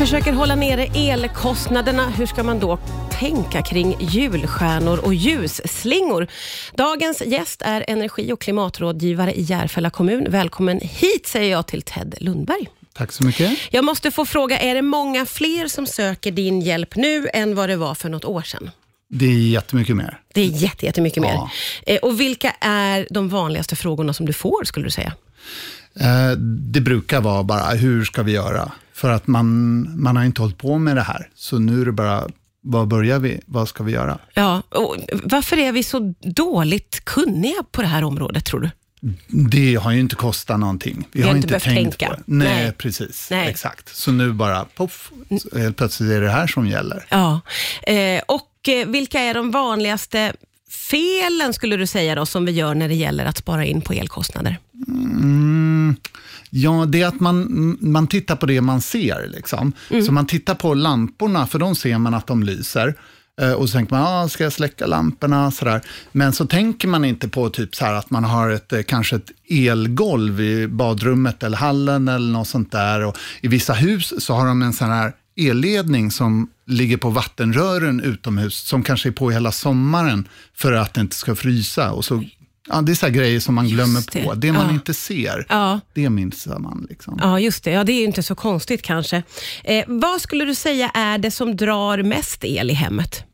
Försöker hålla nere elkostnaderna. Hur ska man då tänka kring julstjärnor och ljusslingor? Dagens gäst är energi och klimatrådgivare i Järfälla kommun. Välkommen hit säger jag till Ted Lundberg. Tack så mycket. Jag måste få fråga, är det många fler som söker din hjälp nu än vad det var för något år sedan? Det är jättemycket mer. Det är jätte, jättemycket mer. Ja. Eh, Och vilka är de vanligaste frågorna som du får, skulle du säga? Eh, Det brukar vara bara, hur ska vi göra? För att man, man har inte hållit på med det här. Så nu är det bara, var börjar vi? Vad ska vi göra? Ja, och varför är vi så dåligt kunniga på det här området, tror du? Det har ju inte kostat någonting. Vi, har har inte inte tänkt tänka. på det. Nej, Nej. precis. Nej. Exakt. Så nu bara, poff, helt plötsligt är det här som gäller. Ja, eh, och eh, vilka är de vanligaste felen skulle du säga då, som vi gör när det gäller att spara in på elkostnader? Mm, ja, det är att man, man tittar på det man ser. Liksom. Mm. Så man tittar på lamporna, för de ser man att de lyser. Eh, Och så tänker man, ah, ska jag släcka lamporna? Sådär. Men så tänker man inte på typ så här att man har ett, eh, kanske ett elgolv i badrummet eller hallen eller något sånt där. Och I vissa hus så har de en sån här elledning som ligger på vattenrören utomhus, som kanske är på hela sommaren för att det inte ska frysa. Och så, ja, det är så grejer som man glömmer det. på. Det man Ja. inte ser, Ja. det minns man. Liksom. Ja, just det. Ja, det är inte så konstigt kanske. Eh, vad skulle du säga är det som drar mest el i hemmet?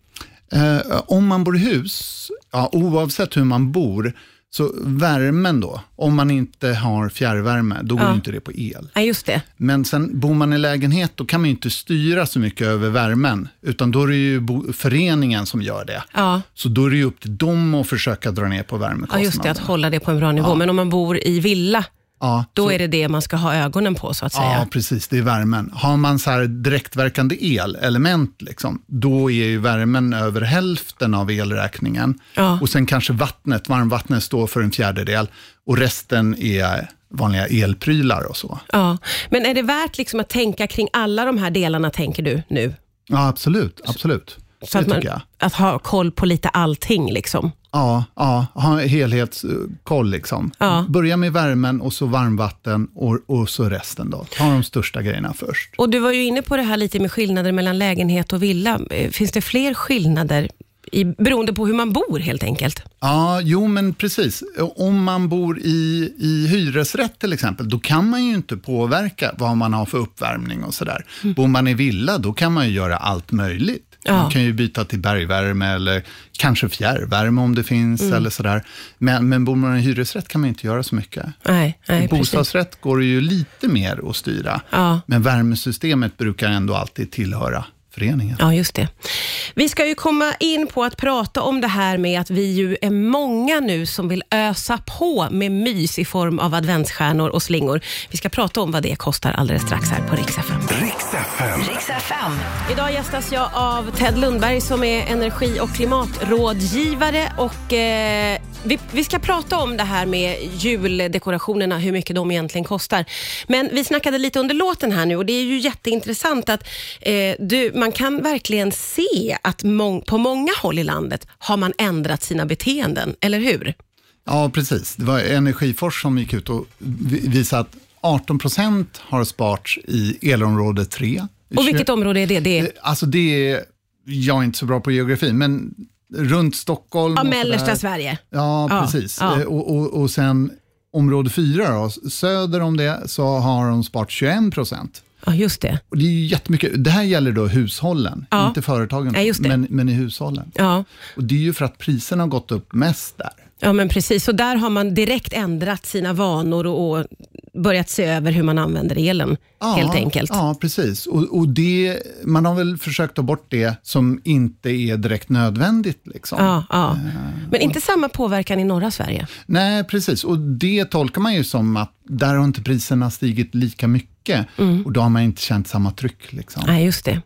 Eh, om man bor i hus, ja, oavsett hur man bor, så värmen då, om man inte har fjärrvärme, då går Ja. inte det på el. Ja, just det. Men sen bor man i lägenhet, då kan man ju inte styra så mycket över värmen, utan då är det ju föreningen som gör det. Ja. Så då är det ju upp till dem att försöka dra ner på Ja, värmekostnaderna. just det. Att hålla det på en bra nivå. Men om man bor i villa, Ja, då så- är det det man ska ha ögonen på, så att säga. Ja, precis. Det är värmen. Har man så här direktverkande el-element, liksom, då är ju värmen över hälften av elräkningen. Ja. Och sen kanske vattnet, varmvattnet står för en fjärdedel och resten är vanliga elprylar och så. Ja. Men är det värt liksom att tänka kring alla de här delarna, tänker du nu? Ja, absolut. absolut. Så det att, man, att ha koll på lite allting. Liksom. Ja, ja, ha helhetskoll. Liksom. Ja. Börja med värmen och så varmvatten och, och så resten. då. Ta de största grejerna först. Och Du var ju inne på det här lite med skillnader mellan lägenhet och villa. Eh, Finns det fler skillnader i, beroende på hur man bor helt enkelt? Ja, jo men precis. Om man bor i, i hyresrätt till exempel, då kan man ju inte påverka vad man har för uppvärmning och sådär. Bor man i villa, då kan man ju göra allt möjligt. Ja. Man kan ju byta till bergvärme eller kanske fjärrvärme om det finns eller sådär. Men, men bor man i hyresrätt kan man inte göra så mycket. Nej, nej I precis. bostadsrätt går det ju lite mer att styra. Ja. Men värmesystemet brukar ändå alltid tillhöra föreningen. Ja, just det. Vi ska ju komma in på att prata om det här med att vi ju är många nu som vill ösa på med mys i form av adventsstjärnor och slingor. Vi ska prata om vad det kostar alldeles strax här på Rix FM. Idag gästas jag av Ted Lundberg som är energi och klimatrådgivare. Och, eh, vi, vi ska prata om det här med juldekorationerna, hur mycket de egentligen kostar. Men vi snackade lite under låten här nu och det är ju jätteintressant att eh, du, man kan verkligen se att mång, på många håll i landet har man ändrat sina beteenden, eller hur? Ja, precis. Det var Energifors som gick ut och vi- visade att 18 procent har sparts i elområde 3. Och vilket område är det? Det är Alltså det är, jag är inte så bra på geografi, men runt Stockholm. ja, mellersta. Sverige. Ja, Ja, precis. ja. Eh, Och, och, och sen område 4, då, söder om det, så har de sparat 21 procent. Ja, just det. Och det är ju jättemycket. Det här gäller då hushållen, Ja. inte företagen, Ja. Men, men i hushållen. Ja. Och det är ju för att priserna har gått upp mest där. Ja, men precis. Så där har man direkt ändrat sina vanor och, och börjat se över hur man använder elen, helt enkelt. Ja, precis. Och, och det, man har väl försökt ta bort det som inte är direkt nödvändigt. Liksom. Ja, ja. Eh, Men inte samma påverkan i norra Sverige. Nej, precis. Och det tolkar man ju som att där har inte priserna stigit lika mycket och då har man inte känt samma tryck. Liksom. Nej, just det.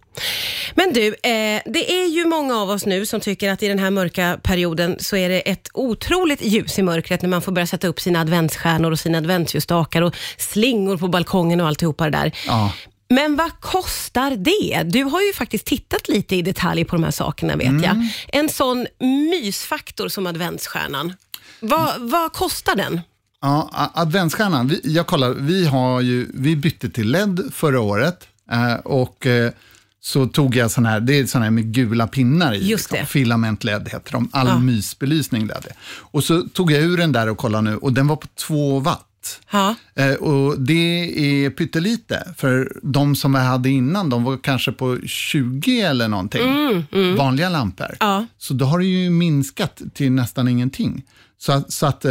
Men du, eh, det är ju många av oss nu som tycker att i den här mörka perioden så är det ett otroligt ljus i mörkret när man får börja sätta upp sina adventsstjärnor och sina adventsljusstakar och slingor på balkongen och alltihopa det där. Ja. Men vad kostar det? Du har ju faktiskt tittat lite i detalj på de här sakerna vet jag. En sån mysfaktor som adventsstjärnan. Vad, vad kostar den? Ja, adventsstjärnan, vi, jag kollar, vi, har ju, vi bytte till LED förra året Eh, och eh, så tog jag sån här, det är sån här med gula pinnar i. Just det. Filament LED heter de, all Ja. mysbelysning LED. Och så tog jag ur den där och kollade nu och den var på 2 watt. Ja. Eh, och det är pyttelite, för de som jag hade innan, de var kanske på 20 eller någonting, vanliga lampor. Mm, Ja. Så då har det ju minskat till nästan ingenting. Så, att- så att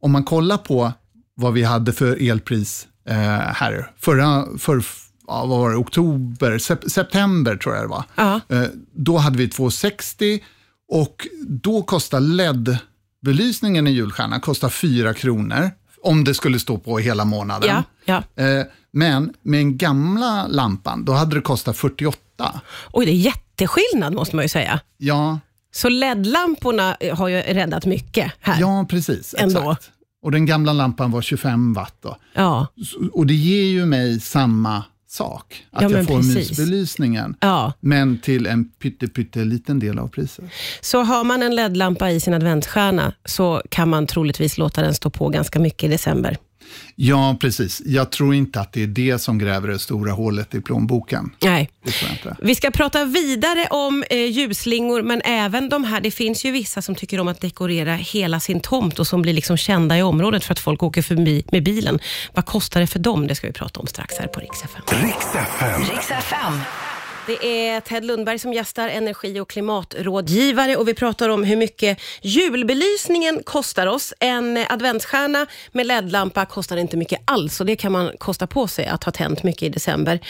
om man kollar på vad vi hade för elpris eh, här, förra, för, ja, vad var det, oktober, sep, september tror jag det var. Ja. Eh, då hade vi 260 och då kostar LED-belysningen i julstjärnan kostar 4 kronor om det skulle stå på hela månaden. Ja, ja. Eh, men med den gamla lampan, då hade det kostat 48. Oj, det är jätteskillnad måste man ju säga. Ja, Så LED-lamporna eh, har ju räddat mycket här. ja precis. Ändå. Exakt. Och den gamla lampan var 25 watt. Då. Ja. Och det ger ju mig samma sak, att Ja, jag får precis. mysbelysningen. ja. Men till en pytte, pytte liten del av priset. Så har man en LED-lampa i sin adventsstjärna så kan man troligtvis låta den stå på ganska mycket i december. Ja, precis. Jag tror inte att det är det som gräver det stora hålet i plånboken. Nej. Vi ska prata vidare om eh, ljusslingor, men även de här, det finns ju vissa som tycker om att dekorera hela sin tomt och som blir liksom kända i området för att folk åker förbi med bilen. Vad kostar det för dem? Det ska vi prata om strax här på Rix FM. FM. Det är Ted Lundberg som gästar, energi och klimatrådgivare och vi pratar om hur mycket julbelysningen kostar oss. En adventsstjärna med LED-lampa kostar inte mycket alls och det kan man kosta på sig att ha tänt mycket i december.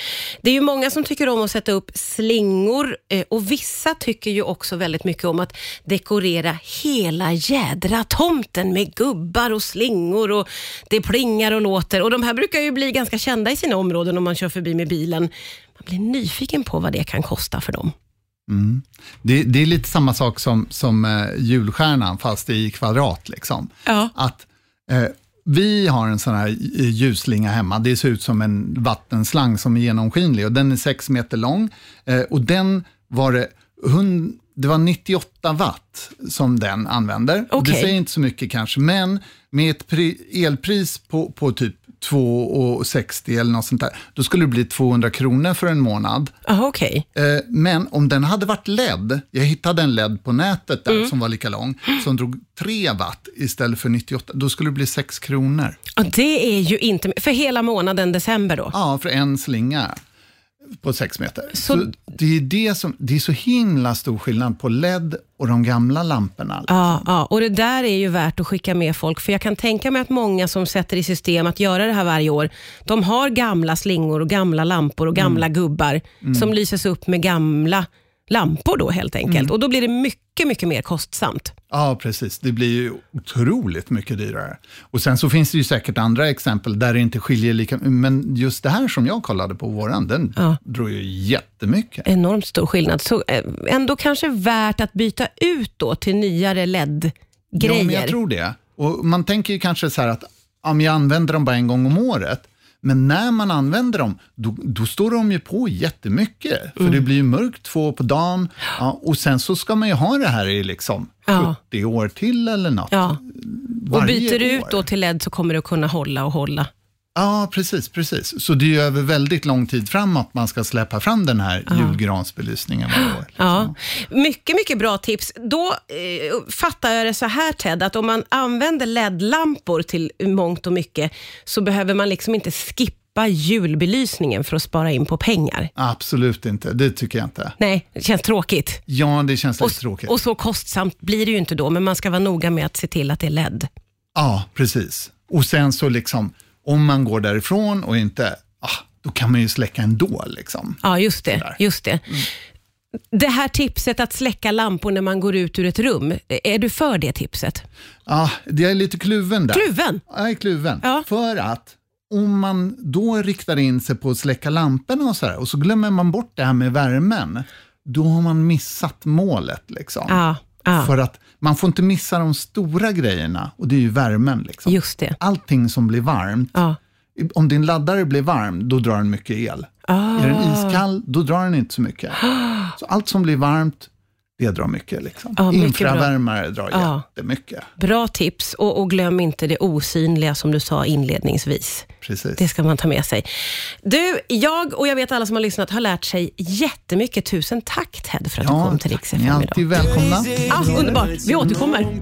Det är ju många som tycker om att sätta upp slingor eh, och vissa tycker ju också väldigt mycket om att dekorera hela jädra tomten med gubbar och slingor och det plingar och låter och de här brukar ju bli ganska kända i sina områden om man kör förbi med bilen. Blir nyfiken på vad det kan kosta för dem. Det, det är lite samma sak som, som eh, julstjärnan, fast i kvadrat. Liksom. Ja. Att, eh, vi har en sån här ljusslinga hemma. Det ser ut som en vattenslang som är genomskinlig och den är sex meter lång. Eh, och den var det, hund, det var 98 watt som den använder. Och Det säger inte så mycket kanske, men med ett pri, elpris på, på typ 2,60 eller något sånt där, då skulle det bli 200 kronor för en månad. Jaha, okej. Eh, Men om den hade varit LED, jag hittade en LED på nätet där Mm. som var lika lång, som drog 3 watt istället för 98, då skulle det bli 6 kronor. Ja, det är ju inte... För hela månaden december då? Ja, för en slinga på 6 meter. Så- Så, det, är det, som, det är så himla stor skillnad på LED och de gamla lamporna. Ja, ja, och det där är ju värt att skicka med folk, för jag kan tänka mig att många som sätter i system att göra det här varje år, de har gamla slingor och gamla lampor och gamla gubbar som lyses upp med gamla lampor då helt enkelt. Och då blir det mycket, mycket mer kostsamt. Ja, precis. Det blir ju otroligt mycket dyrare. Och sen så finns det ju säkert andra exempel där det inte skiljer lika Men just det här som jag kollade på, våran, den Ja. drog ju jättemycket. Enormt stor skillnad. Så eh, ändå kanske värt att byta ut då till nyare Ja, LED-grejer. men jag tror det. Och man tänker ju kanske så här att om jag använder dem bara en gång om året, men när man använder dem, då, då står de ju på jättemycket. För Mm. det blir ju mörkt två på dagen ja, och sen så ska man ju ha det här i liksom Ja. 70 år till eller något. Ja. Och byter du ut då till LED så kommer det att kunna hålla och hålla. Ja, precis, precis. Så det är ju över väldigt lång tid framåt man ska släppa fram den här julgransbelysningen varje år. Ja, mycket, mycket bra tips. Då eh, fattar jag det så här Ted, att om man använder LED-lampor till mångt och mycket, så behöver man liksom inte skippa julbelysningen för att spara in på pengar. Absolut inte, det tycker jag inte. Nej, det känns tråkigt. Ja, det känns Och, lite tråkigt. och så kostsamt blir det ju inte då, men man ska vara noga med att se till att det är LED. Ja, precis. Och sen så liksom, om man går därifrån och inte, ah, då kan man ju släcka ändå. Liksom. Ja, just det. Sådär. Just det. Det här tipset att släcka lampor när man går ut ur ett rum, är du för det tipset? Ja, det är lite kluven där. Kluven? Jag är kluven. Ja. För att om man då riktar in sig på att släcka lamporna och så här, och så glömmer man bort det här med värmen, då har man missat målet. Liksom. Ja, ja. För att man får inte missa de stora grejerna och det är ju värmen. Liksom. just det. Allting som blir varmt, Ja. om din laddare blir varm, då drar den mycket el. Ah. Är den iskall, då drar den inte så mycket. Så allt som blir varmt, det drar mycket. Liksom. Ja, mycket bra. Infravärmare drar Ja. jättemycket. Bra tips och, och glöm inte det osynliga som du sa inledningsvis. Precis. Det ska man ta med sig. Du, jag och jag vet alla som har lyssnat har lärt sig jättemycket. Tusen tack Ted för att du kom till ni är FM idag. alltid välkomna. Ah, underbart, vi återkommer.